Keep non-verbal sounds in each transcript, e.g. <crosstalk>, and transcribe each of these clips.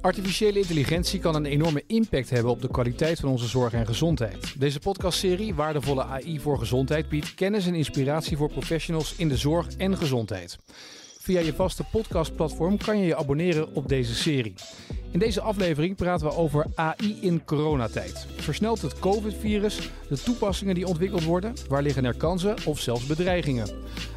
Artificiële intelligentie kan een enorme impact hebben op de kwaliteit van onze zorg en gezondheid. Deze podcastserie Waardevolle AI voor Gezondheid biedt kennis en inspiratie voor professionals in de zorg en gezondheid. Via je vaste podcastplatform kan je je abonneren op deze serie. In deze aflevering praten we over AI in coronatijd. Versnelt het COVID-virus de toepassingen die ontwikkeld worden? Waar liggen er kansen of zelfs bedreigingen?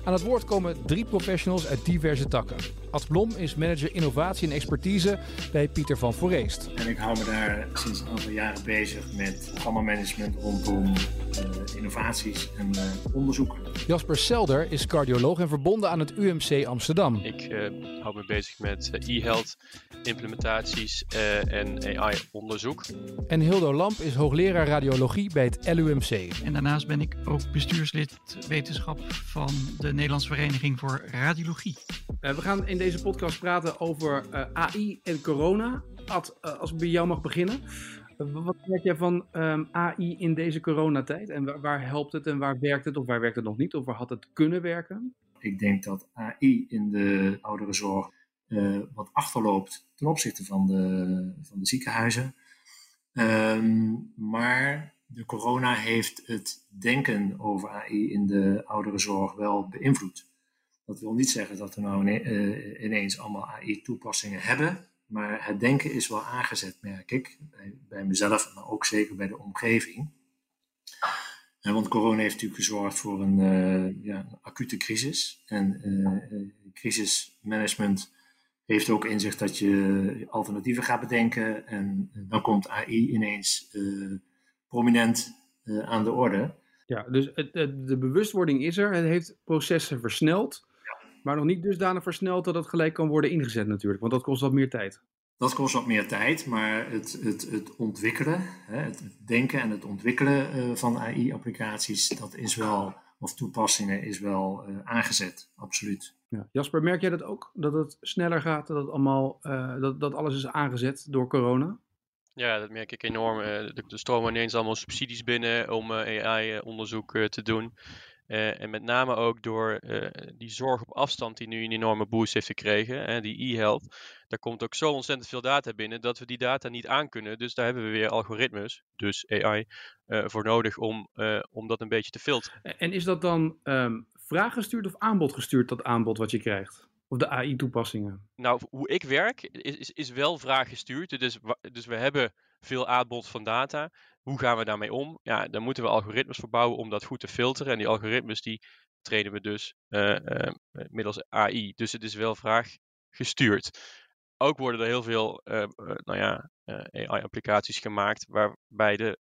Aan het woord komen drie professionals uit diverse takken. Ad Blom is manager innovatie en expertise bij Pieter van Foreest. En ik hou me daar sinds een aantal jaren bezig met programmamanagement rondom uh, innovaties en uh, onderzoek. Jasper Selder is cardioloog en verbonden aan het UMC Amsterdam. Ik uh, hou me bezig met e-health, implementaties en AI-onderzoek. En Hildo Lamp is hoogleraar radiologie bij het LUMC. En daarnaast ben ik ook bestuurslid wetenschap van de Nederlandse Vereniging voor Radiologie. we gaan in deze podcast praten over uh, AI en corona. Ad, uh, als ik bij jou mag beginnen. Wat merk jij van um, AI in deze coronatijd? En waar, waar, helpt het en waar werkt het of waar werkt het nog niet? Of waar had het kunnen werken? Ik denk dat AI in de ouderenzorg wat achterloopt ten opzichte van de, van de ziekenhuizen. Um, maar de corona heeft het denken over AI in de ouderenzorg wel beïnvloed. Dat wil niet zeggen dat we nou ineens allemaal AI-toepassingen hebben, maar het denken is wel aangezet, merk ik, bij mezelf, maar ook zeker bij de omgeving. Want corona heeft natuurlijk gezorgd voor een, uh, ja, acute crisis. En uh, crisismanagement heeft ook in zich dat je alternatieven gaat bedenken. En dan komt AI ineens uh, prominent aan de orde. Ja, dus het, het, de bewustwording is er. Het heeft processen versneld. Maar nog niet dusdanig versneld dat het gelijk kan worden ingezet natuurlijk, want dat kost wat meer tijd. Dat kost wat meer tijd, maar het, het, het ontwikkelen, het denken en het ontwikkelen van AI-applicaties, dat is wel, of toepassingen, is wel aangezet, absoluut. Ja. Jasper, merk jij dat ook? Dat het sneller gaat, dat, het allemaal, uh, dat, dat alles is aangezet door corona? Ja, dat merk ik enorm. Er stromen ineens allemaal subsidies binnen om AI-onderzoek te doen. Uh, en met name ook door uh, die zorg op afstand die nu een enorme boost heeft gekregen, hè, die e-health. Daar komt ook zo ontzettend veel data binnen dat we die data niet aankunnen. Dus daar hebben we weer algoritmes, dus AI, uh, voor nodig om, om dat een beetje te filteren. En is dat dan um, vraaggestuurd of aanbodgestuurd, dat aanbod wat je krijgt? Of de AI-toepassingen? Nou, hoe ik werk is, is, is wel vraaggestuurd. Dus, dus we hebben veel aanbod van data. Hoe gaan we daarmee om? Ja, daar moeten we algoritmes voor bouwen om dat goed te filteren. En die algoritmes die trainen we dus uh, uh, middels AI. Dus het is wel vraaggestuurd. Ook worden er heel veel uh, nou ja, AI-applicaties gemaakt waarbij de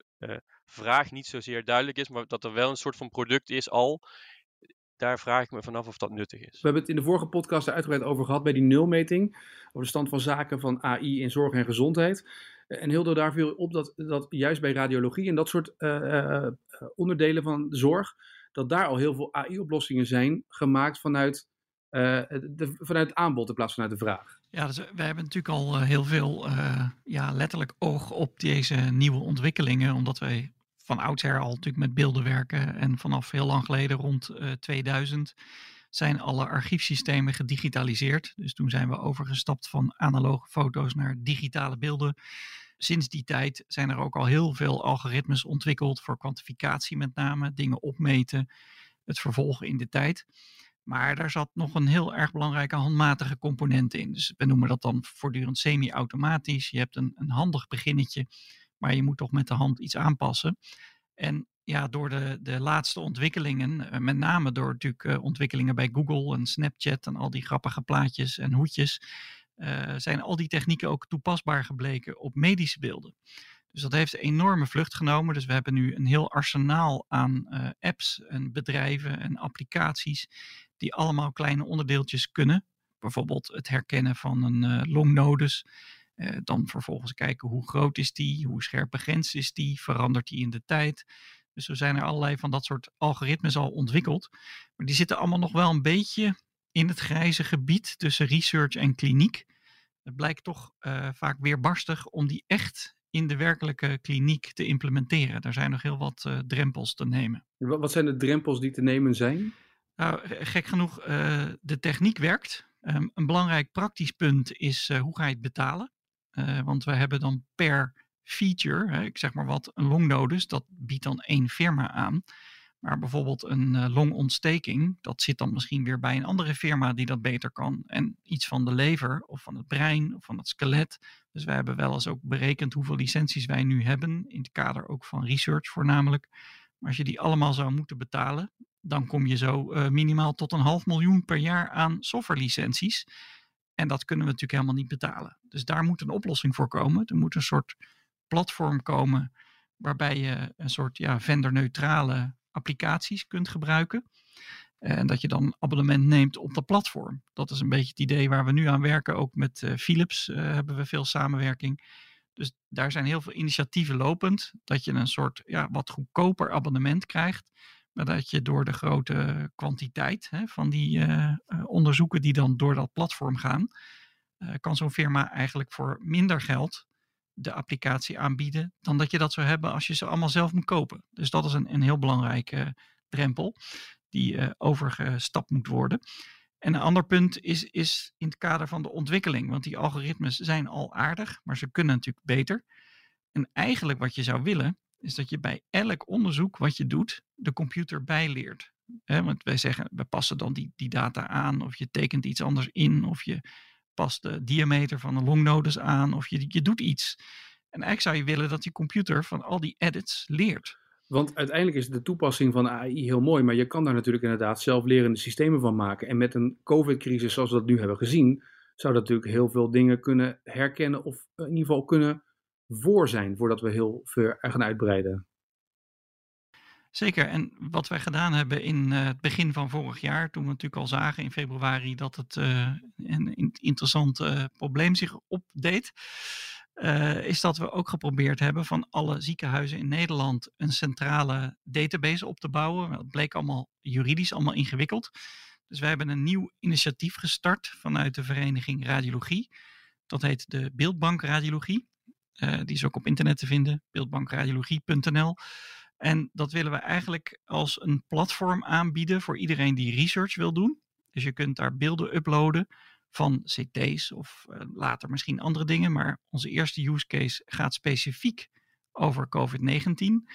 vraag niet zozeer duidelijk is, maar dat er wel een soort van product is al daar vraag ik me vanaf of dat nuttig is. We hebben het in de vorige podcast er uitgebreid over gehad bij die nulmeting. Over de stand van zaken van AI in zorg en gezondheid. En Hildo, daar viel op dat, dat juist bij radiologie en dat soort uh, uh, onderdelen van de zorg, dat daar al heel veel AI-oplossingen zijn gemaakt vanuit, de, vanuit het aanbod in plaats van vanuit de vraag. Ja, dus we hebben natuurlijk al heel veel ja, letterlijk oog op deze nieuwe ontwikkelingen, omdat wij van oudsher al natuurlijk met beelden werken. En vanaf heel lang geleden, rond uh, 2000, zijn alle archiefsystemen gedigitaliseerd. Dus toen zijn we overgestapt van analoge foto's naar digitale beelden. Sinds die tijd zijn er ook al heel veel algoritmes ontwikkeld voor kwantificatie met name, dingen opmeten, het vervolgen in de tijd. Maar daar zat nog een heel erg belangrijke handmatige component in. Dus we noemen dat dan voortdurend semi-automatisch. Je hebt een, een handig beginnetje maar je moet toch met de hand iets aanpassen. En ja, door de, de laatste ontwikkelingen, eh, met name door natuurlijk uh, ontwikkelingen bij Google en Snapchat en al die grappige plaatjes en hoedjes, uh, zijn al die technieken ook toepasbaar gebleken op medische beelden. Dus dat heeft een enorme vlucht genomen. Dus we hebben nu een heel arsenaal aan apps en bedrijven en applicaties die allemaal kleine onderdeeltjes kunnen. Bijvoorbeeld het herkennen van een longnodus. Uh, dan vervolgens kijken hoe groot is die, hoe scherp begrensd is die, verandert die in de tijd. Dus zo zijn er allerlei van dat soort algoritmes al ontwikkeld. Maar die zitten allemaal nog wel een beetje in het grijze gebied tussen research en kliniek. Het blijkt toch uh, vaak weerbarstig om die echt in de werkelijke kliniek te implementeren. Daar zijn nog heel wat uh, drempels te nemen. Wat zijn de drempels die te nemen zijn? Nou, gek genoeg, de techniek werkt. Ehm, een belangrijk praktisch punt is hoe ga je het betalen? want we hebben dan per feature, hè, ik zeg maar wat, een longnodus, dat biedt dan één firma aan. Maar bijvoorbeeld een uh, longontsteking, dat zit dan misschien weer bij een andere firma die dat beter kan. En iets van de lever of van het brein of van het skelet. Dus wij hebben wel eens ook berekend hoeveel licenties wij nu hebben, in het kader ook van research voornamelijk. Maar als je die allemaal zou moeten betalen, dan kom je zo uh, minimaal tot een half miljoen per jaar aan softwarelicenties. En dat kunnen we natuurlijk helemaal niet betalen. Dus daar moet een oplossing voor komen. Er moet een soort platform komen waarbij je een soort ja, vendorneutrale applicaties kunt gebruiken. En dat je dan abonnement neemt op dat platform. Dat is een beetje het idee waar we nu aan werken. Ook met uh, Philips uh, hebben we veel samenwerking. Dus daar zijn heel veel initiatieven lopend. Dat je een soort ja, wat goedkoper abonnement krijgt. Maar dat je door de grote kwantiteit hè, van die uh, onderzoeken die dan door dat platform gaan. kan zo'n firma eigenlijk voor minder geld de applicatie aanbieden dan dat je dat zou hebben als je ze allemaal zelf moet kopen. Dus dat is een, een heel belangrijke drempel die uh, overgestapt moet worden. En een ander punt is, is in het kader van de ontwikkeling, want die algoritmes zijn al aardig, maar ze kunnen natuurlijk beter. En eigenlijk wat je zou willen, is dat je bij elk onderzoek wat je doet, de computer bijleert. Want wij zeggen, we passen dan die, die data aan, of je tekent iets anders in, of je past de diameter van de longnodus aan of je, je doet iets. En eigenlijk zou je willen dat die computer van al die edits leert. Want uiteindelijk is de toepassing van AI heel mooi, maar je kan daar natuurlijk inderdaad zelflerende systemen van maken. En met een COVID-crisis zoals we dat nu hebben gezien, zou dat natuurlijk heel veel dingen kunnen herkennen of in ieder geval kunnen voor zijn voordat we heel ver gaan uitbreiden. Zeker. En wat wij gedaan hebben in uh, het begin van vorig jaar, toen we natuurlijk al zagen in februari dat het uh, een interessant uh, probleem zich opdeed, is dat we ook geprobeerd hebben van alle ziekenhuizen in Nederland een centrale database op te bouwen. Dat bleek allemaal juridisch allemaal ingewikkeld. Dus wij hebben een nieuw initiatief gestart vanuit de vereniging Radiologie. Dat heet de Beeldbank Radiologie. die is ook op internet te vinden, beeldbankradiologie.nl. En dat willen we eigenlijk als een platform aanbieden voor iedereen die research wil doen. Dus je kunt daar beelden uploaden van CT's of uh, later misschien andere dingen. Maar onze eerste use case gaat specifiek over COVID-19.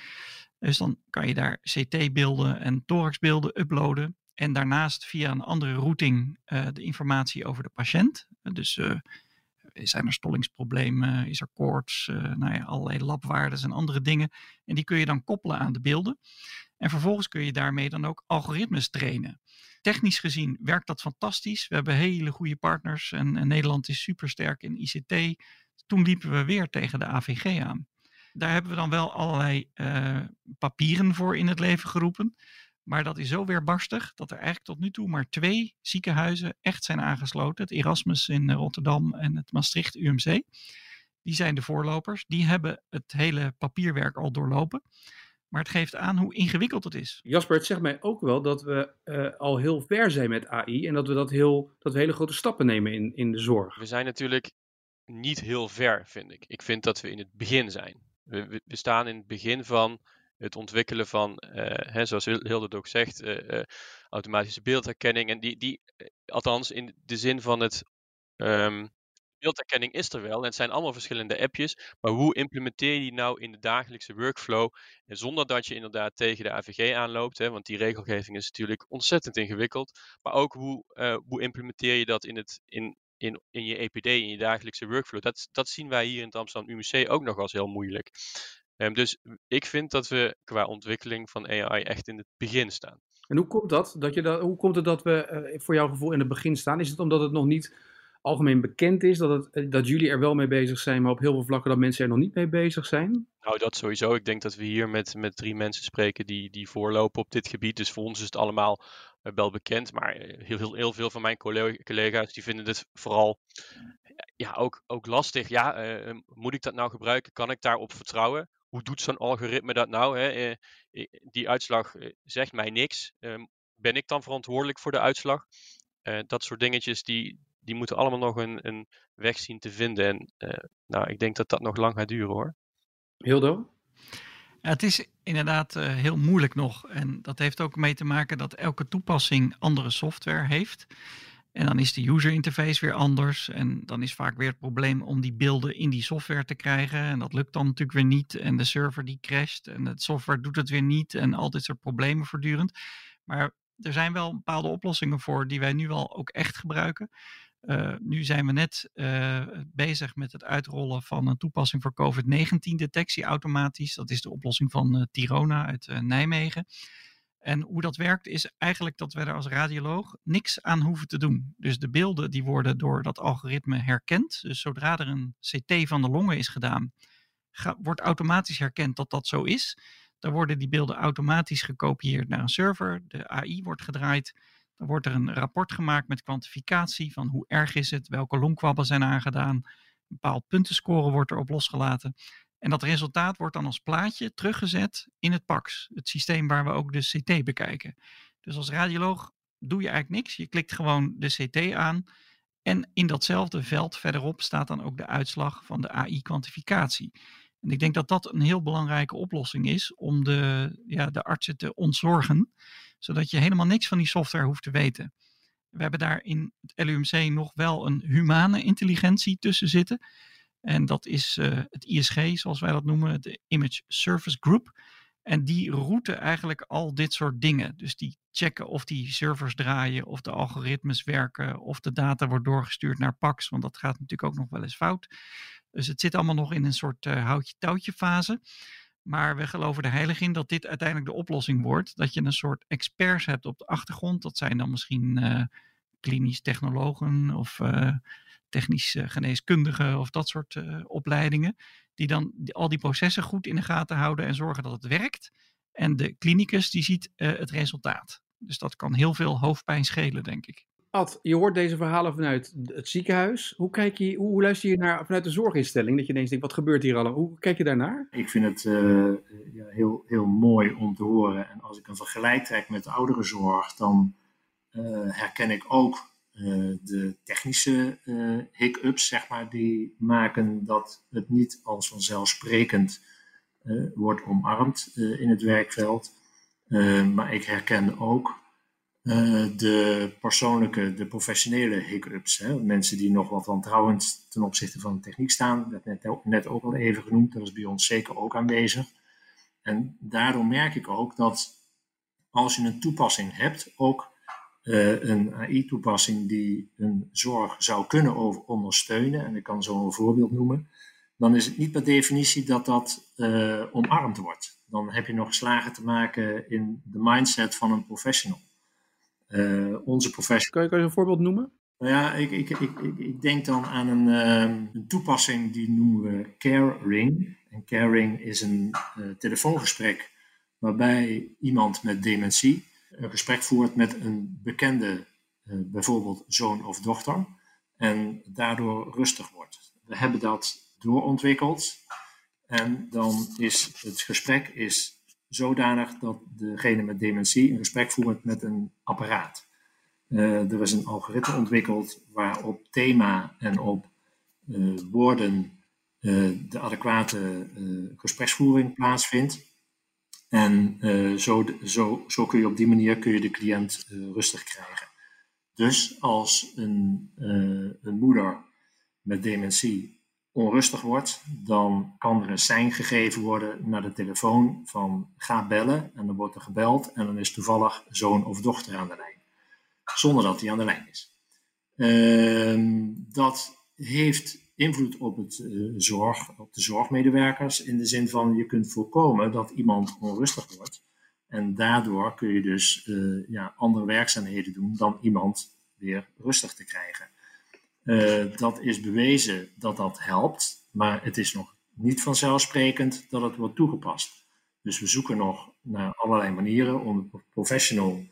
Dus dan kan je daar CT-beelden en thoraxbeelden uploaden. En daarnaast via een andere routing uh, de informatie over de patiënt. Dus uh, zijn er stollingsproblemen, is er koorts, uh, nou ja, allerlei labwaardes en andere dingen. En die kun je dan koppelen aan de beelden. En vervolgens kun je daarmee dan ook algoritmes trainen. Technisch gezien werkt dat fantastisch. We hebben hele goede partners en, Nederland is super sterk in ICT. Toen liepen we weer tegen de AVG aan. Daar hebben we dan wel allerlei uh, papieren voor in het leven geroepen. Maar dat is zo weerbarstig dat er eigenlijk tot nu toe maar twee ziekenhuizen echt zijn aangesloten. Het Erasmus in eh, Rotterdam en het Maastricht UMC. Die zijn de voorlopers. Die hebben het hele papierwerk al doorlopen. Maar het geeft aan hoe ingewikkeld het is. Jasper, het zegt mij ook wel dat we uh, al heel ver zijn met AI en dat we, dat heel, dat we hele grote stappen nemen in, in de zorg. We zijn natuurlijk niet heel ver, vind ik. Ik vind dat we in het begin zijn. We, we, we staan in het begin van het ontwikkelen van, uh, hè, zoals Hilde ook zegt, uh, automatische beeldherkenning. En die, die, althans in de zin van het. Um, beeldherkenning is er wel en het zijn allemaal verschillende appjes. Maar hoe implementeer je die nou in de dagelijkse workflow? En zonder dat je inderdaad tegen de AVG aanloopt, hè, want die regelgeving is natuurlijk ontzettend ingewikkeld. Maar ook hoe, hoe implementeer je dat in, het, in, in, in je EPD, in je dagelijkse workflow? Dat, dat zien wij hier in het Amsterdam UMC ook nog als heel moeilijk. Um, dus ik vind dat we qua ontwikkeling van AI echt in het begin staan. En hoe komt dat? dat, je dat hoe komt het dat we uh, voor jouw gevoel in het begin staan? Is het omdat het nog niet algemeen bekend is, dat, het, eh, dat jullie er wel mee bezig zijn, maar op heel veel vlakken dat mensen er nog niet mee bezig zijn? Nou, dat sowieso. Ik denk dat we hier met, met drie mensen spreken die, die voorlopen op dit gebied. Dus voor ons is het allemaal uh, wel bekend. Maar heel, heel, heel veel van mijn collega's die vinden het vooral ja, ook, ook lastig. Ja, uh, moet ik dat nou gebruiken? Kan ik daarop vertrouwen? Hoe doet zo'n algoritme dat nou? Hè? Eh, die uitslag eh, zegt mij niks. Ehm, ben ik dan verantwoordelijk voor de uitslag? Eh, dat soort dingetjes, die, die moeten allemaal nog een, een weg zien te vinden. En nou, ik denk dat dat nog lang gaat duren hoor. Hildo? Ja, het is inderdaad heel moeilijk nog. En dat heeft ook mee te maken dat elke toepassing andere software heeft. En dan is de user interface weer anders. En dan is vaak weer het probleem om die beelden in die software te krijgen. En dat lukt dan natuurlijk weer niet. En de server die crasht. En het software doet het weer niet. En al dit soort problemen voortdurend. Maar er zijn wel bepaalde oplossingen voor die wij nu al ook echt gebruiken. Uh, nu zijn we net uh, bezig met het uitrollen van een toepassing voor COVID-19-detectie automatisch. Dat is de oplossing van uh, Tirona uit Nijmegen. En hoe dat werkt is eigenlijk dat we er als radioloog niks aan hoeven te doen. Dus de beelden die worden door dat algoritme herkend. Dus zodra er een CT van de longen is gedaan, wordt automatisch herkend dat dat zo is. Dan worden die beelden automatisch gekopieerd naar een server. De AI wordt gedraaid. Dan wordt er een rapport gemaakt met kwantificatie van hoe erg is het, welke longkwabben zijn aangedaan. Een bepaald puntenscore wordt erop losgelaten. En dat resultaat wordt dan als plaatje teruggezet in het PAX, het systeem waar we ook de CT bekijken. Dus als radioloog doe je eigenlijk niks. Je klikt gewoon de CT aan. En in datzelfde veld verderop staat dan ook de uitslag van de AI-kwantificatie. En ik denk dat dat een heel belangrijke oplossing is om de, ja, de artsen te ontzorgen, zodat je helemaal niks van die software hoeft te weten. We hebben daar in het LUMC nog wel een humane intelligentie tussen zitten. En dat is uh, het ISG, zoals wij dat noemen, de Image Service Group. En die routen eigenlijk al dit soort dingen. Dus die checken of die servers draaien, of de algoritmes werken, of de data wordt doorgestuurd naar PAX, want dat gaat natuurlijk ook nog wel eens fout. Dus het zit allemaal nog in een soort uh, houtje-touwtje fase. Maar we geloven er heilig in dat dit uiteindelijk de oplossing wordt. Dat je een soort experts hebt op de achtergrond. Dat zijn dan misschien uh, klinisch technologen of technisch geneeskundigen of dat soort opleidingen. Die dan die, al die processen goed in de gaten houden en zorgen dat het werkt. En de klinicus die ziet het resultaat. Dus dat kan heel veel hoofdpijn schelen, denk ik. Ad, je hoort deze verhalen vanuit het ziekenhuis. Hoe, kijk je, hoe luister je naar vanuit de zorginstelling? Dat je ineens denkt, wat gebeurt hier allemaal? Hoe kijk je daarnaar? Ik vind het uh, ja, heel, heel mooi om te horen. En als ik een vergelijk trek met de ouderenzorg, dan uh, herken ik ook uh, de technische hiccups, zeg maar, die maken dat het niet als vanzelfsprekend wordt omarmd in het werkveld. maar ik herken ook uh, de persoonlijke, de professionele hiccups. Hè? Mensen die nog wat wantrouwend ten opzichte van de techniek staan. Dat net, net ook al even genoemd, dat is bij ons zeker ook aanwezig. En daardoor merk ik ook dat als je een toepassing hebt, ook uh, een AI-toepassing die een zorg zou kunnen ondersteunen, en ik kan zo een voorbeeld noemen, dan is het niet per definitie dat dat uh, omarmd wordt. Dan heb je nog slagen te maken in de mindset van een professional. Uh, onze professional. Kan je, kan je een voorbeeld noemen? Nou ja, ik, ik, ik, ik, denk dan aan een, um, een, toepassing die noemen we Care Ring. En Care Ring is een telefoongesprek waarbij iemand met dementie een gesprek voert met een bekende, uh, bijvoorbeeld zoon of dochter, en daardoor rustig wordt. We hebben dat doorontwikkeld en dan is het gesprek is zodanig dat degene met dementie een gesprek voert met een apparaat. Uh, er is een algoritme ontwikkeld waarop thema en op uh, woorden de adequate gespreksvoering plaatsvindt. En zo, zo, zo kun je op die manier kun je de cliënt rustig krijgen. Dus als een, een moeder met dementie onrustig wordt, dan kan er een sein gegeven worden naar de telefoon van ga bellen. En dan wordt er gebeld en dan is toevallig zoon of dochter aan de lijn. Zonder dat hij aan de lijn is. Uh, dat heeft invloed op, het, uh, zorg, op de zorgmedewerkers in de zin van je kunt voorkomen dat iemand onrustig wordt. En daardoor kun je dus uh, ja, andere werkzaamheden doen dan iemand weer rustig te krijgen. Uh, dat is bewezen dat dat helpt, maar het is nog niet vanzelfsprekend dat het wordt toegepast. Dus we zoeken nog naar allerlei manieren om de professional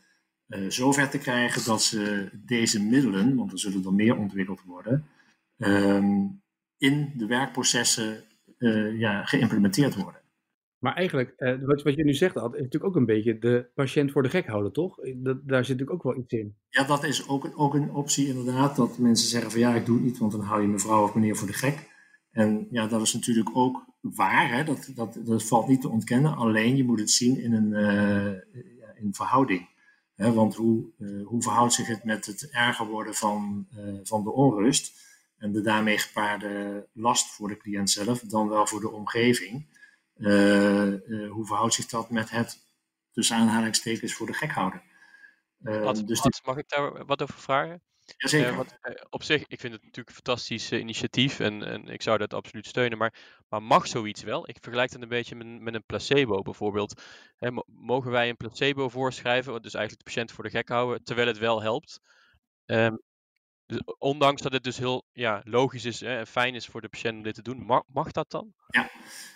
zover te krijgen dat ze deze middelen, want er zullen er meer ontwikkeld worden, um, in de werkprocessen uh, ja, geïmplementeerd worden. Maar eigenlijk, uh, wat, wat je nu zegt, Ad, is natuurlijk ook een beetje de patiënt voor de gek houden, toch? Dat, daar zit natuurlijk ook wel iets in. Ja, dat is ook een, ook een optie inderdaad. Dat mensen zeggen van ja, ik doe het niet, want dan hou je mevrouw of meneer voor de gek. En ja, dat is natuurlijk ook waar. Hè? Dat, dat, dat valt niet te ontkennen. Alleen je moet het zien in een uh, in verhouding. want hoe, hoe verhoudt zich het met het erger worden van, van de onrust en de daarmee gepaarde last voor de cliënt zelf, dan wel voor de omgeving? hoe verhoudt zich dat met het tussen aanhalingstekens voor de gek houden? Wat, dus mag ik daar wat over vragen? Jazeker. Op zich, ik vind het natuurlijk een fantastisch initiatief en, en ik zou dat absoluut steunen. Maar, maar mag zoiets wel? Ik vergelijk het een beetje met, met een placebo bijvoorbeeld. Hè, mogen wij een placebo voorschrijven, dus eigenlijk de patiënt voor de gek houden, terwijl het wel helpt? Um, dus ondanks dat het dus heel ja, logisch is en fijn is voor de patiënt om dit te doen, mag, mag dat dan? Ja,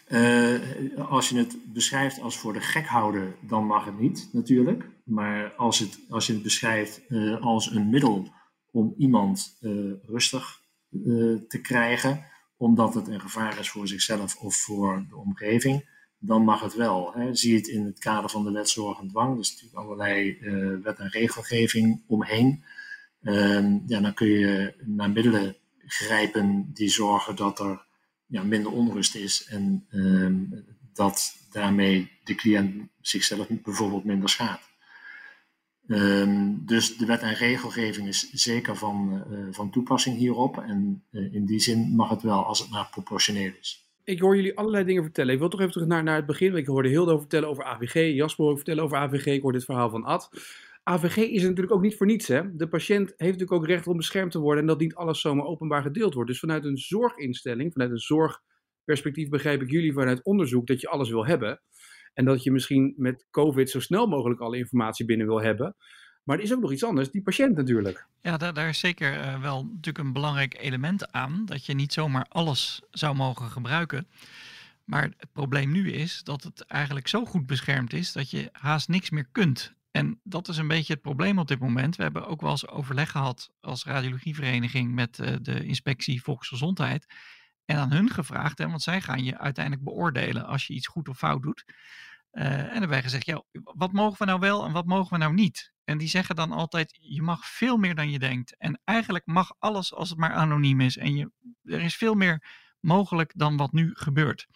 uh, als je het beschrijft als voor de gek houden, dan mag het niet natuurlijk. Maar als, het, als je het beschrijft uh, als een middel om iemand rustig te krijgen, omdat het een gevaar is voor zichzelf of voor de omgeving, dan mag het wel. Hè. Zie het in het kader van de wet zorg en dwang. Is natuurlijk allerlei wet en regelgeving omheen. Ehm, ja, dan kun je naar middelen grijpen die zorgen dat er ja, minder onrust is en ehm, dat daarmee de cliënt zichzelf bijvoorbeeld minder schaadt. Ehm, dus de wet en regelgeving is zeker van, uh, van toepassing hierop. En uh, in die zin mag het wel als het maar proportioneel is. Ik hoor jullie allerlei dingen vertellen. Ik wil toch even terug naar, naar het begin. Ik hoorde Hildo vertellen over AVG, Jasper vertellen over AVG. Ik hoor dit verhaal van Ad. AVG is natuurlijk ook niet voor niets. Hè? De patiënt heeft natuurlijk ook recht om beschermd te worden en dat niet alles zomaar openbaar gedeeld wordt. Dus vanuit een zorginstelling, vanuit een zorgperspectief begrijp ik jullie vanuit onderzoek dat je alles wil hebben. En dat je misschien met COVID zo snel mogelijk alle informatie binnen wil hebben. Maar er is ook nog iets anders, die patiënt natuurlijk. Ja, daar, daar is zeker uh, wel natuurlijk een belangrijk element aan. Dat je niet zomaar alles zou mogen gebruiken. Maar het probleem nu is dat het eigenlijk zo goed beschermd is dat je haast niks meer kunt. En dat is een beetje het probleem op dit moment. We hebben ook wel eens overleg gehad als radiologievereniging met uh, de inspectie Volksgezondheid. En aan hun gevraagd, hè, want zij gaan je uiteindelijk beoordelen als je iets goed of fout doet. Uh, en hebben wij gezegd, ja, wat mogen we nou wel en wat mogen we nou niet? En die zeggen dan altijd, je mag veel meer dan je denkt. En eigenlijk mag alles als het maar anoniem is. En je, er is veel meer mogelijk dan wat nu gebeurt.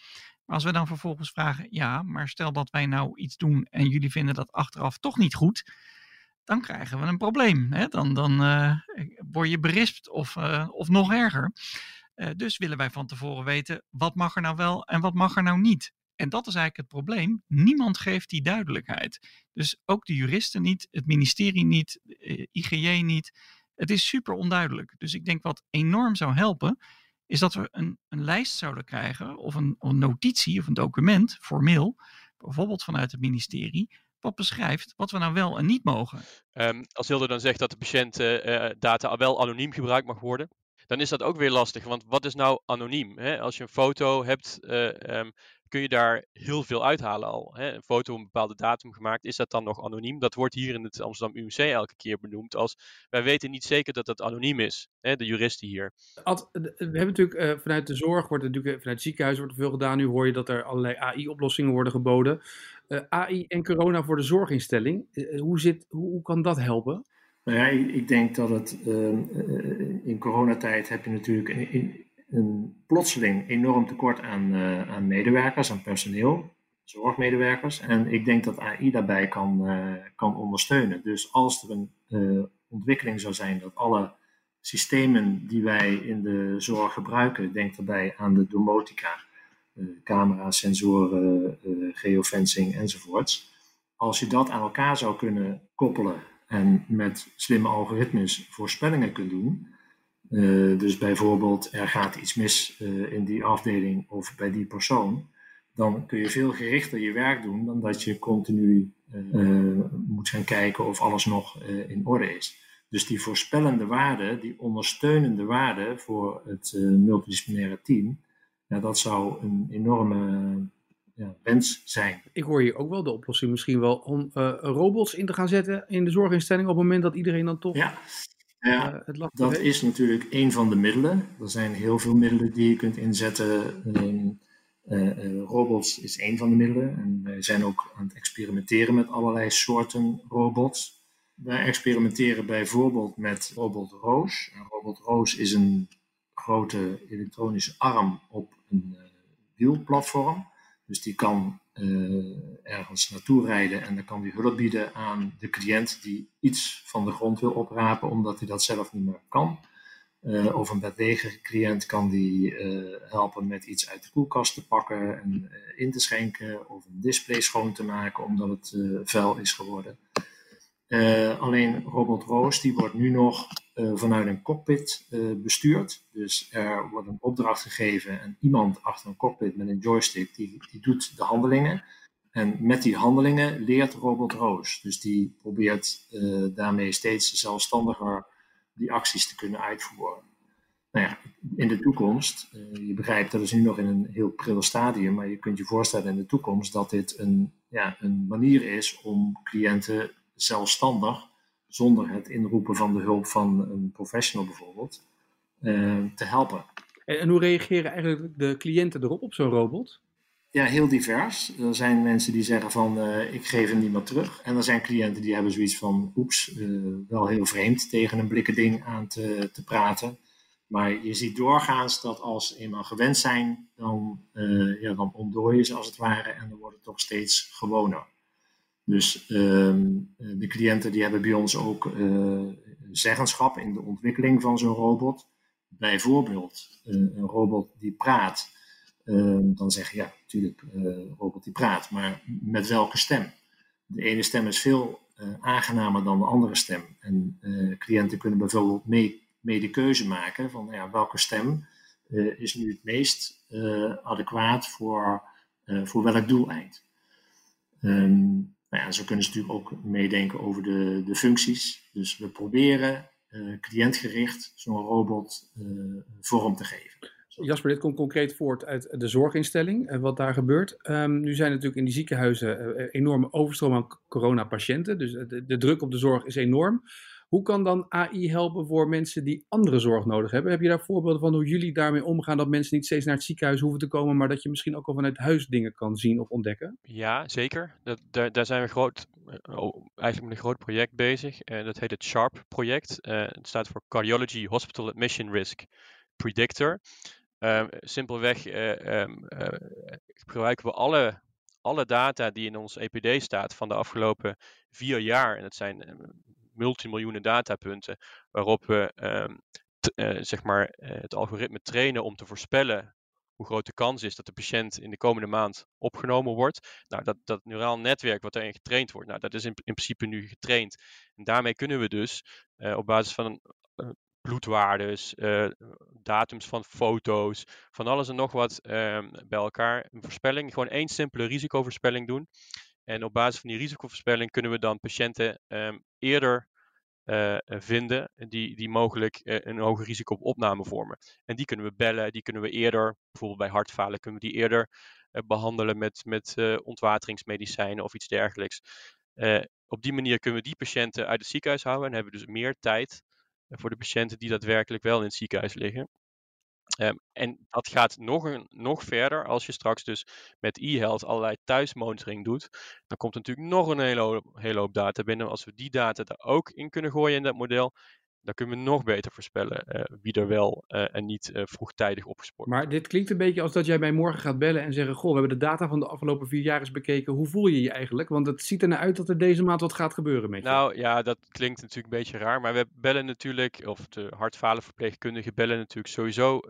Maar als we dan vervolgens vragen, ja, maar stel dat wij nou iets doen en jullie vinden dat achteraf toch niet goed, dan krijgen we een probleem. Hè? Dan, dan uh, word je berispt of, uh, of nog erger. Uh, dus willen wij van tevoren weten, wat mag er nou wel en wat mag er nou niet? En dat is eigenlijk het probleem. Niemand geeft die duidelijkheid. Dus ook de juristen niet, het ministerie niet, IGJ niet. Het is super onduidelijk. Dus ik denk wat enorm zou helpen, is dat we een, een lijst zouden krijgen of een, een, notitie of een document, formeel, bijvoorbeeld vanuit het ministerie, wat beschrijft wat we nou wel en niet mogen. Um, als Hilde dan zegt dat de patiëntdata uh, wel anoniem gebruikt mag worden, dan is dat ook weer lastig. Want wat is nou anoniem? Hè? Als je een foto hebt, uh, um, kun je daar heel veel uithalen al. Hè? Een foto op een bepaalde datum gemaakt, is dat dan nog anoniem? Dat wordt hier in het Amsterdam UMC elke keer benoemd als wij weten niet zeker dat dat anoniem is. Hè? De juristen hier. Ad, we hebben natuurlijk uh, vanuit de zorg, wordt natuurlijk, vanuit het ziekenhuis wordt er veel gedaan. Nu hoor je dat er allerlei AI-oplossingen worden geboden. Uh, AI en corona voor de zorginstelling, uh, hoe, zit, hoe, hoe kan dat helpen? Nou ja, ik denk dat het uh, in coronatijd heb je natuurlijk een, een plotseling enorm tekort aan, uh, aan medewerkers, aan personeel, zorgmedewerkers. En ik denk dat AI daarbij kan, uh, kan ondersteunen. Dus als er een uh, ontwikkeling zou zijn dat alle systemen die wij in de zorg gebruiken, denk daarbij aan de domotica, camera's, sensoren, geofencing enzovoorts. Als je dat aan elkaar zou kunnen koppelen en met slimme algoritmes voorspellingen kunt doen, uh, dus bijvoorbeeld er gaat iets mis uh, in die afdeling of bij die persoon, dan kun je veel gerichter je werk doen dan dat je continu uh, moet gaan kijken of alles nog in orde is. Dus die voorspellende waarde, die ondersteunende waarde voor het multidisciplinaire team, ja, dat zou een enorme ja, wens zijn. Ik hoor hier ook wel de oplossing misschien wel om robots in te gaan zetten in de zorginstelling op het moment dat iedereen dan toch... Ja. Ja, uh, dat is natuurlijk een van de middelen. Er zijn heel veel middelen die je kunt inzetten. Um, uh, uh, robots is een van de middelen. En wij zijn ook aan het experimenteren met allerlei soorten robots. Wij experimenteren bijvoorbeeld met robot Roos. En robot Roos is een grote elektronische arm op een wielplatform. Dus die kan ergens naartoe rijden en dan kan die hulp bieden aan de cliënt die iets van de grond wil oprapen omdat hij dat zelf niet meer kan. Uh, of een bedlegerige cliënt kan die helpen met iets uit de koelkast te pakken en in te schenken of een display schoon te maken omdat het vuil is geworden. Alleen Robot Roos die wordt nu nog vanuit een cockpit uh, bestuurd. Dus er wordt een opdracht gegeven en iemand achter een cockpit met een joystick die, die doet de handelingen. En met die handelingen leert Robot Roos. Dus die probeert daarmee steeds zelfstandiger die acties te kunnen uitvoeren. Nou ja, in de toekomst, je begrijpt dat is nu nog in een heel pril stadium, maar je kunt je voorstellen in de toekomst dat dit een, ja, een manier is om cliënten zelfstandig, zonder het inroepen van de hulp van een professional bijvoorbeeld, uh, te helpen. En, en, hoe reageren eigenlijk de cliënten erop, op zo'n robot? Ja, heel divers. Er zijn mensen die zeggen van uh, ik geef hem niet meer terug. En er zijn cliënten die hebben zoiets van oeps, uh, wel heel vreemd tegen een blikken ding aan te, te praten. Maar je ziet doorgaans dat als ze eenmaal gewend zijn, dan, ja, dan ontdooien ze als het ware en dan wordt het toch steeds gewoner. Dus ehm, de cliënten die hebben bij ons ook uh, zeggenschap in de ontwikkeling van zo'n robot. Bijvoorbeeld uh, een robot die praat. Uh, dan zeg je ja, natuurlijk, een robot die praat, maar met welke stem? De ene stem is veel aangenamer dan de andere stem. En cliënten kunnen bijvoorbeeld mee, de keuze maken van ja, welke stem is nu het meest adequaat voor, voor welk doeleind. Um, nou zo kunnen ze natuurlijk ook meedenken over de, de functies. Dus we proberen uh, cliëntgericht zo'n robot uh, vorm te geven. Jasper, dit komt concreet voort uit de zorginstelling, uh, wat daar gebeurt. Um, nu zijn natuurlijk in die ziekenhuizen enorme overstroom aan coronapatiënten. Dus de, de druk op de zorg is enorm. Hoe kan dan AI helpen voor mensen die andere zorg nodig hebben? Heb je daar voorbeelden van hoe jullie daarmee omgaan dat mensen niet steeds naar het ziekenhuis hoeven te komen, maar dat je misschien ook al vanuit huis dingen kan zien of ontdekken? Ja, zeker. Dat, daar, daar zijn we groot, eh, eigenlijk met een groot project bezig. Uh, dat heet het SHARP-project. Uh, het staat voor Cardiology Hospital Admission Risk Predictor. Um, simpelweg um, gebruiken we alle alle data die in ons EPD staat van de afgelopen vier jaar, en dat zijn multimiljoenen datapunten, waarop we um, uh, zeg maar, uh, het algoritme trainen om te voorspellen hoe groot de kans is dat de patiënt in de komende maand opgenomen wordt. Nou, dat, dat neuraal netwerk wat daarin getraind wordt, nou, dat is in, in principe nu getraind. En daarmee kunnen we dus uh, op basis van bloedwaardes, datums van foto's, van alles en nog wat ehm, bij elkaar een voorspelling, gewoon één simpele risicovoorspelling doen. En op basis van die risicovoorspelling kunnen we dan patiënten um, eerder uh, vinden die, die mogelijk uh, een hoger risico op opname vormen. En die kunnen we bellen, die kunnen we eerder, bijvoorbeeld bij hartfalen, kunnen we die eerder uh, behandelen met, met ontwateringsmedicijnen of iets dergelijks. op die manier kunnen we die patiënten uit het ziekenhuis houden en hebben we dus meer tijd voor de patiënten die daadwerkelijk wel in het ziekenhuis liggen. Um, en dat gaat nog, een, nog verder als je straks dus met e-health allerlei thuismonitoring doet. Dan komt natuurlijk nog een hele hele hoop data binnen. Als we die data er ook in kunnen gooien in dat model, dan kunnen we nog beter voorspellen uh, wie er wel uh, en niet uh, vroegtijdig opgespoord Maar dit klinkt een beetje als dat jij mij morgen gaat bellen en zeggen: Goh, we hebben de data van de afgelopen vier jaar eens bekeken. Hoe voel je je eigenlijk? Want het ziet er naar uit dat er deze maand wat gaat gebeuren met je. Nou ja, dat klinkt natuurlijk een beetje raar. Maar we bellen natuurlijk, of de hartfalenverpleegkundigen bellen natuurlijk sowieso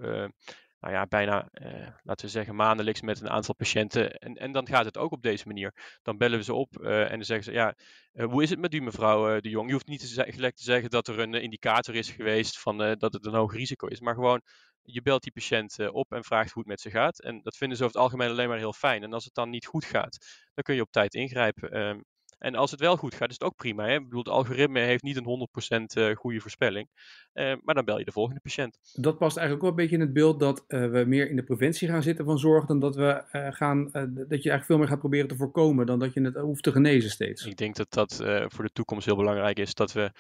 nou ja, bijna, eh, laten we zeggen, maandelijks met een aantal patiënten. En, en dan gaat het ook op deze manier. Dan bellen we ze op uh, en dan zeggen ze, ja, uh, hoe is het met u mevrouw de Jong? Je hoeft niet te gelijk te zeggen dat er een indicator is geweest van dat het een hoog risico is. Maar gewoon, je belt die patiënt op en vraagt hoe het met ze gaat. En dat vinden ze over het algemeen alleen maar heel fijn. En als het dan niet goed gaat, dan kun je op tijd ingrijpen. En als het wel goed gaat, is het ook prima. Hè? Ik bedoel, het algoritme heeft niet een 100% uh, goede voorspelling. Uh, maar dan bel je de volgende patiënt. Dat past eigenlijk ook een beetje in het beeld dat uh, we meer in de preventie gaan zitten van zorg. Dan dat, we, gaan, dat je eigenlijk veel meer gaat proberen te voorkomen dan dat je het hoeft te genezen steeds. Ik denk dat dat voor de toekomst heel belangrijk is. Dat we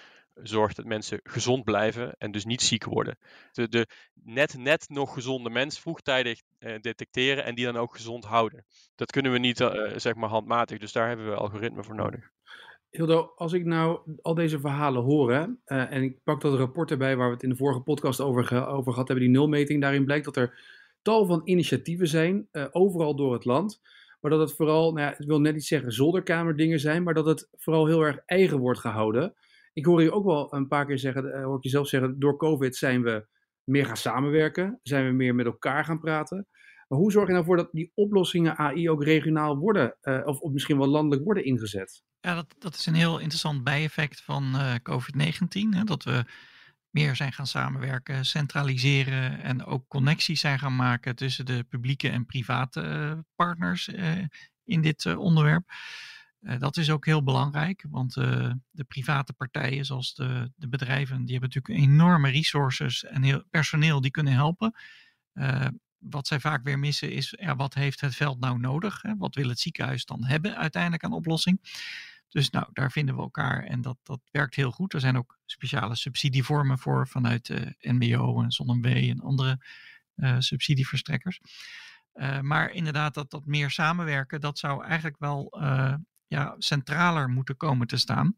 zorgt dat mensen gezond blijven en dus niet ziek worden. De, de net, net nog gezonde mens vroegtijdig uh, detecteren en die dan ook gezond houden. Dat kunnen we niet uh, zeg maar handmatig, dus daar hebben we algoritmen voor nodig. Hildo, als ik nou al deze verhalen hoor uh, en ik pak dat rapport erbij waar we het in de vorige podcast over, over gehad hebben, die nulmeting, daarin blijkt dat er tal van initiatieven zijn, overal door het land maar dat het vooral, nou ja, ik wil net niet zeggen zolderkamerdingen zijn, maar dat het vooral heel erg eigen wordt gehouden. Ik hoor je ook wel een paar keer zeggen, uh, hoor ik jezelf zeggen, door COVID zijn we meer gaan samenwerken, zijn we meer met elkaar gaan praten. Maar hoe zorg je nou voor dat die oplossingen AI ook regionaal worden, uh, of, of, misschien wel landelijk worden ingezet? Ja, dat, dat is een heel interessant bijeffect van uh, COVID-19. Dat we meer zijn gaan samenwerken, centraliseren en ook connecties zijn gaan maken tussen de publieke en private partners in dit onderwerp. Dat is ook heel belangrijk, want de private partijen, zoals de, de bedrijven, die hebben natuurlijk enorme resources en heel personeel die kunnen helpen wat zij vaak weer missen is, ja, wat heeft het veld nou nodig? Hè? Wat wil het ziekenhuis dan hebben uiteindelijk aan oplossing? Dus nou, daar vinden we elkaar en dat, dat werkt heel goed. Er zijn ook speciale subsidievormen voor vanuit de NBO en ZonMW en andere uh, subsidieverstrekkers. Uh, maar inderdaad, dat, dat meer samenwerken, dat zou eigenlijk wel uh, ja, centraler moeten komen te staan.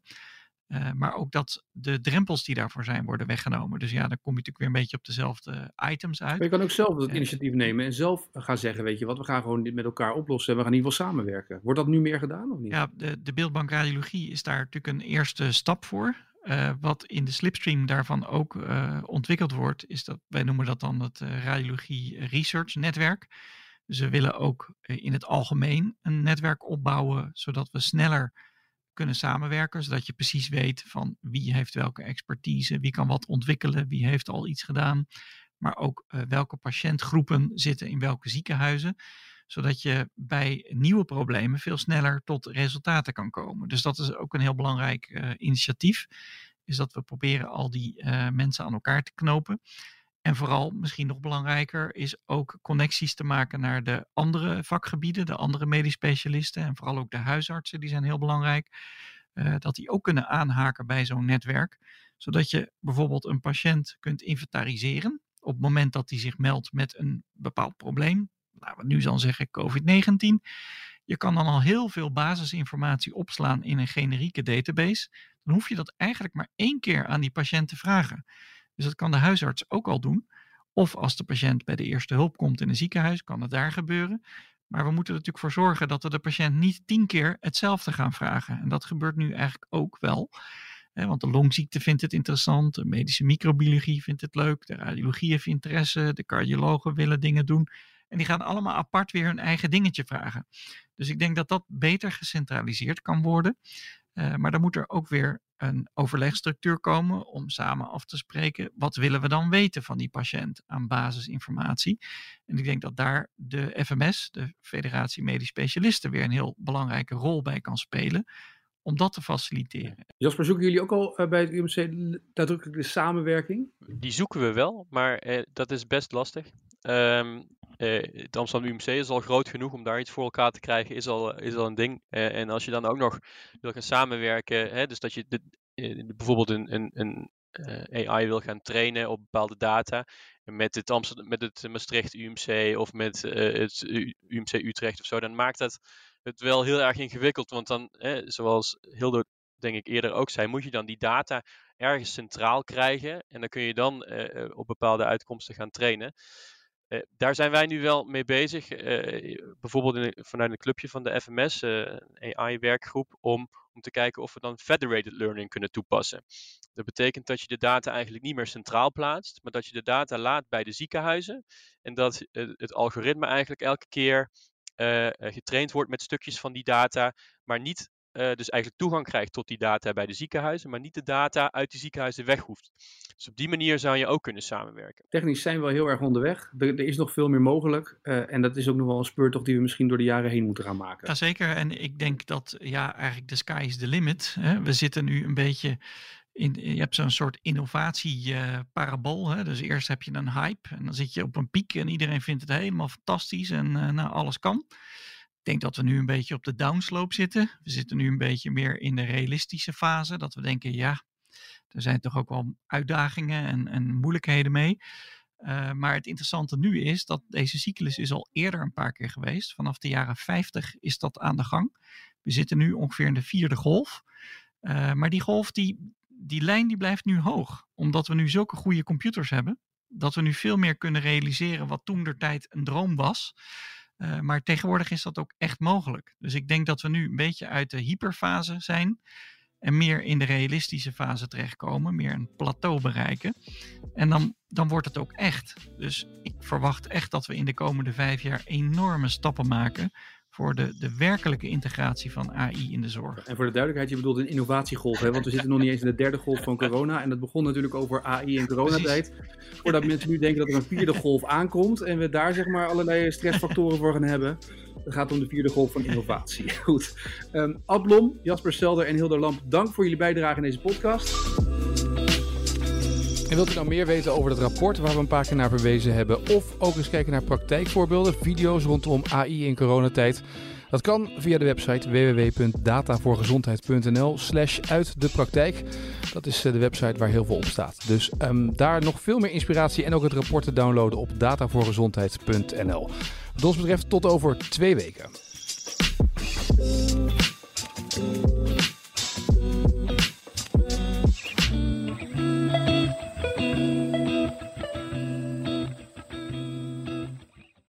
Uh, maar ook dat de drempels die daarvoor zijn worden weggenomen. Dus ja, dan kom je natuurlijk weer een beetje op dezelfde items uit. Maar je kan ook zelf het initiatief nemen en zelf gaan zeggen, weet je wat, we gaan gewoon dit met elkaar oplossen en we gaan in ieder geval samenwerken. Wordt dat nu meer gedaan of niet? Ja, de, de beeldbank radiologie is daar natuurlijk een eerste stap voor. Uh, wat in de slipstream daarvan ook uh, ontwikkeld wordt, is dat wij noemen dat dan het radiologie research netwerk. We willen ook in het algemeen een netwerk opbouwen, zodat we sneller kunnen samenwerken, zodat je precies weet van wie heeft welke expertise, wie kan wat ontwikkelen, wie heeft al iets gedaan, maar ook uh, welke patiëntgroepen zitten in welke ziekenhuizen, zodat je bij nieuwe problemen veel sneller tot resultaten kan komen. Dus dat is ook een heel belangrijk uh, initiatief, is dat we proberen al die mensen aan elkaar te knopen. En vooral, misschien nog belangrijker, is ook connecties te maken naar de andere vakgebieden, de andere medisch specialisten en vooral ook de huisartsen, die zijn heel belangrijk. Uh, dat die ook kunnen aanhaken bij zo'n netwerk, zodat je bijvoorbeeld een patiënt kunt inventariseren op het moment dat hij zich meldt met een bepaald probleem. Laten we nu dan zeggen COVID-19. Je kan dan al heel veel basisinformatie opslaan in een generieke database. Dan hoef je dat eigenlijk maar één keer aan die patiënt te vragen. Dus dat kan de huisarts ook al doen. Of als de patiënt bij de eerste hulp komt in een ziekenhuis, kan het daar gebeuren. Maar we moeten er natuurlijk voor zorgen dat we de patiënt niet tien keer hetzelfde gaan vragen. En dat gebeurt nu eigenlijk ook wel. Want de longziekte vindt het interessant, de medische microbiologie vindt het leuk, de radiologie heeft interesse, de cardiologen willen dingen doen. En die gaan allemaal apart weer hun eigen dingetje vragen. Dus ik denk dat dat beter gecentraliseerd kan worden. Uh, maar dan moet er ook weer een overlegstructuur komen om samen af te spreken wat willen we dan weten van die patiënt aan basisinformatie. En ik denk dat daar de FMS, de Federatie Medisch Specialisten, weer een heel belangrijke rol bij kan spelen om dat te faciliteren. Jasper, zoeken jullie ook al uh, bij het UMC nadrukkelijk de samenwerking? Die zoeken we wel, maar uh, dat is best lastig. Um, het Amsterdam UMC is al groot genoeg om daar iets voor elkaar te krijgen, is al, is al een ding. Uh, en als je dan ook nog wil gaan samenwerken, hè, dus dat je de, uh, bijvoorbeeld een, een, AI wil gaan trainen op bepaalde data, met het, Amsterdam, met het Maastricht UMC of met het UMC Utrecht of zo, dan maakt dat het wel heel erg ingewikkeld. Want dan, zoals Hildo denk ik eerder ook zei, moet je dan die data ergens centraal krijgen en dan kun je dan op bepaalde uitkomsten gaan trainen. Uh, daar zijn wij nu wel mee bezig. Uh, bijvoorbeeld vanuit een clubje van de FMS, eh, een AI-werkgroep, om, om te kijken of we dan federated learning kunnen toepassen. Dat betekent dat je de data eigenlijk niet meer centraal plaatst, maar dat je de data laat bij de ziekenhuizen. En dat het algoritme eigenlijk elke keer getraind wordt met stukjes van die data, maar niet uh, dus eigenlijk toegang krijgt tot die data bij de ziekenhuizen, maar niet de data uit die ziekenhuizen weg hoeft. Dus op die manier zou je ook kunnen samenwerken. Technisch zijn we wel heel erg onderweg. Er, er is nog veel meer mogelijk. Uh, en dat is ook nog wel een speurtocht die we misschien door de jaren heen moeten gaan maken. Jazeker. En ik denk dat ja, eigenlijk de sky is the limit. Hè. We zitten nu een beetje. In, je hebt zo'n soort innovatie-parabool. Uh, dus eerst heb je een hype en dan zit je op een piek en iedereen vindt het helemaal fantastisch en nou, alles kan. Denk dat we nu een beetje op de downslope zitten. We zitten nu een beetje meer in de realistische fase. Dat we denken, ja, er zijn toch ook wel uitdagingen en, en moeilijkheden mee. Uh, maar het interessante nu is dat deze cyclus is al eerder een paar keer geweest. Vanaf de jaren 50 is dat aan de gang. We zitten nu ongeveer in de vierde golf. Uh, maar die golf, die, die lijn die blijft nu hoog. Omdat we nu zulke goede computers hebben. Dat we nu veel meer kunnen realiseren wat toen der tijd een droom was. Uh, maar tegenwoordig is dat ook echt mogelijk. Dus ik denk dat we nu een beetje uit de hyperfase zijn en meer in de realistische fase terechtkomen, meer een plateau bereiken. En dan, dan wordt het ook echt. Dus ik verwacht echt dat we in de komende vijf jaar enorme stappen maken voor de, de werkelijke integratie van AI in de zorg. En voor de duidelijkheid, je bedoelt een innovatiegolf, hè? want we zitten nog niet eens in de derde golf van corona. En dat begon natuurlijk over AI in coronatijd. Voordat mensen nu denken dat er een vierde golf aankomt en we daar zeg maar allerlei stressfactoren voor gaan hebben. Het gaat om de vierde golf van innovatie. <laughs> Goed. Um, Adblom, Jasper Selder en Hilder Lamp, dank voor jullie bijdrage in deze podcast. En wilt u nou meer weten over het rapport waar we een paar keer naar verwezen hebben, of ook eens kijken naar praktijkvoorbeelden, video's rondom AI in coronatijd? Dat kan via de website www.datavoorgezondheid.nl slash uit de praktijk. Dat is eh, de website waar heel veel op staat. Dus um, daar nog veel meer inspiratie en ook het rapport te downloaden op datavoorgezondheid.nl. Wat betreft tot over twee weken.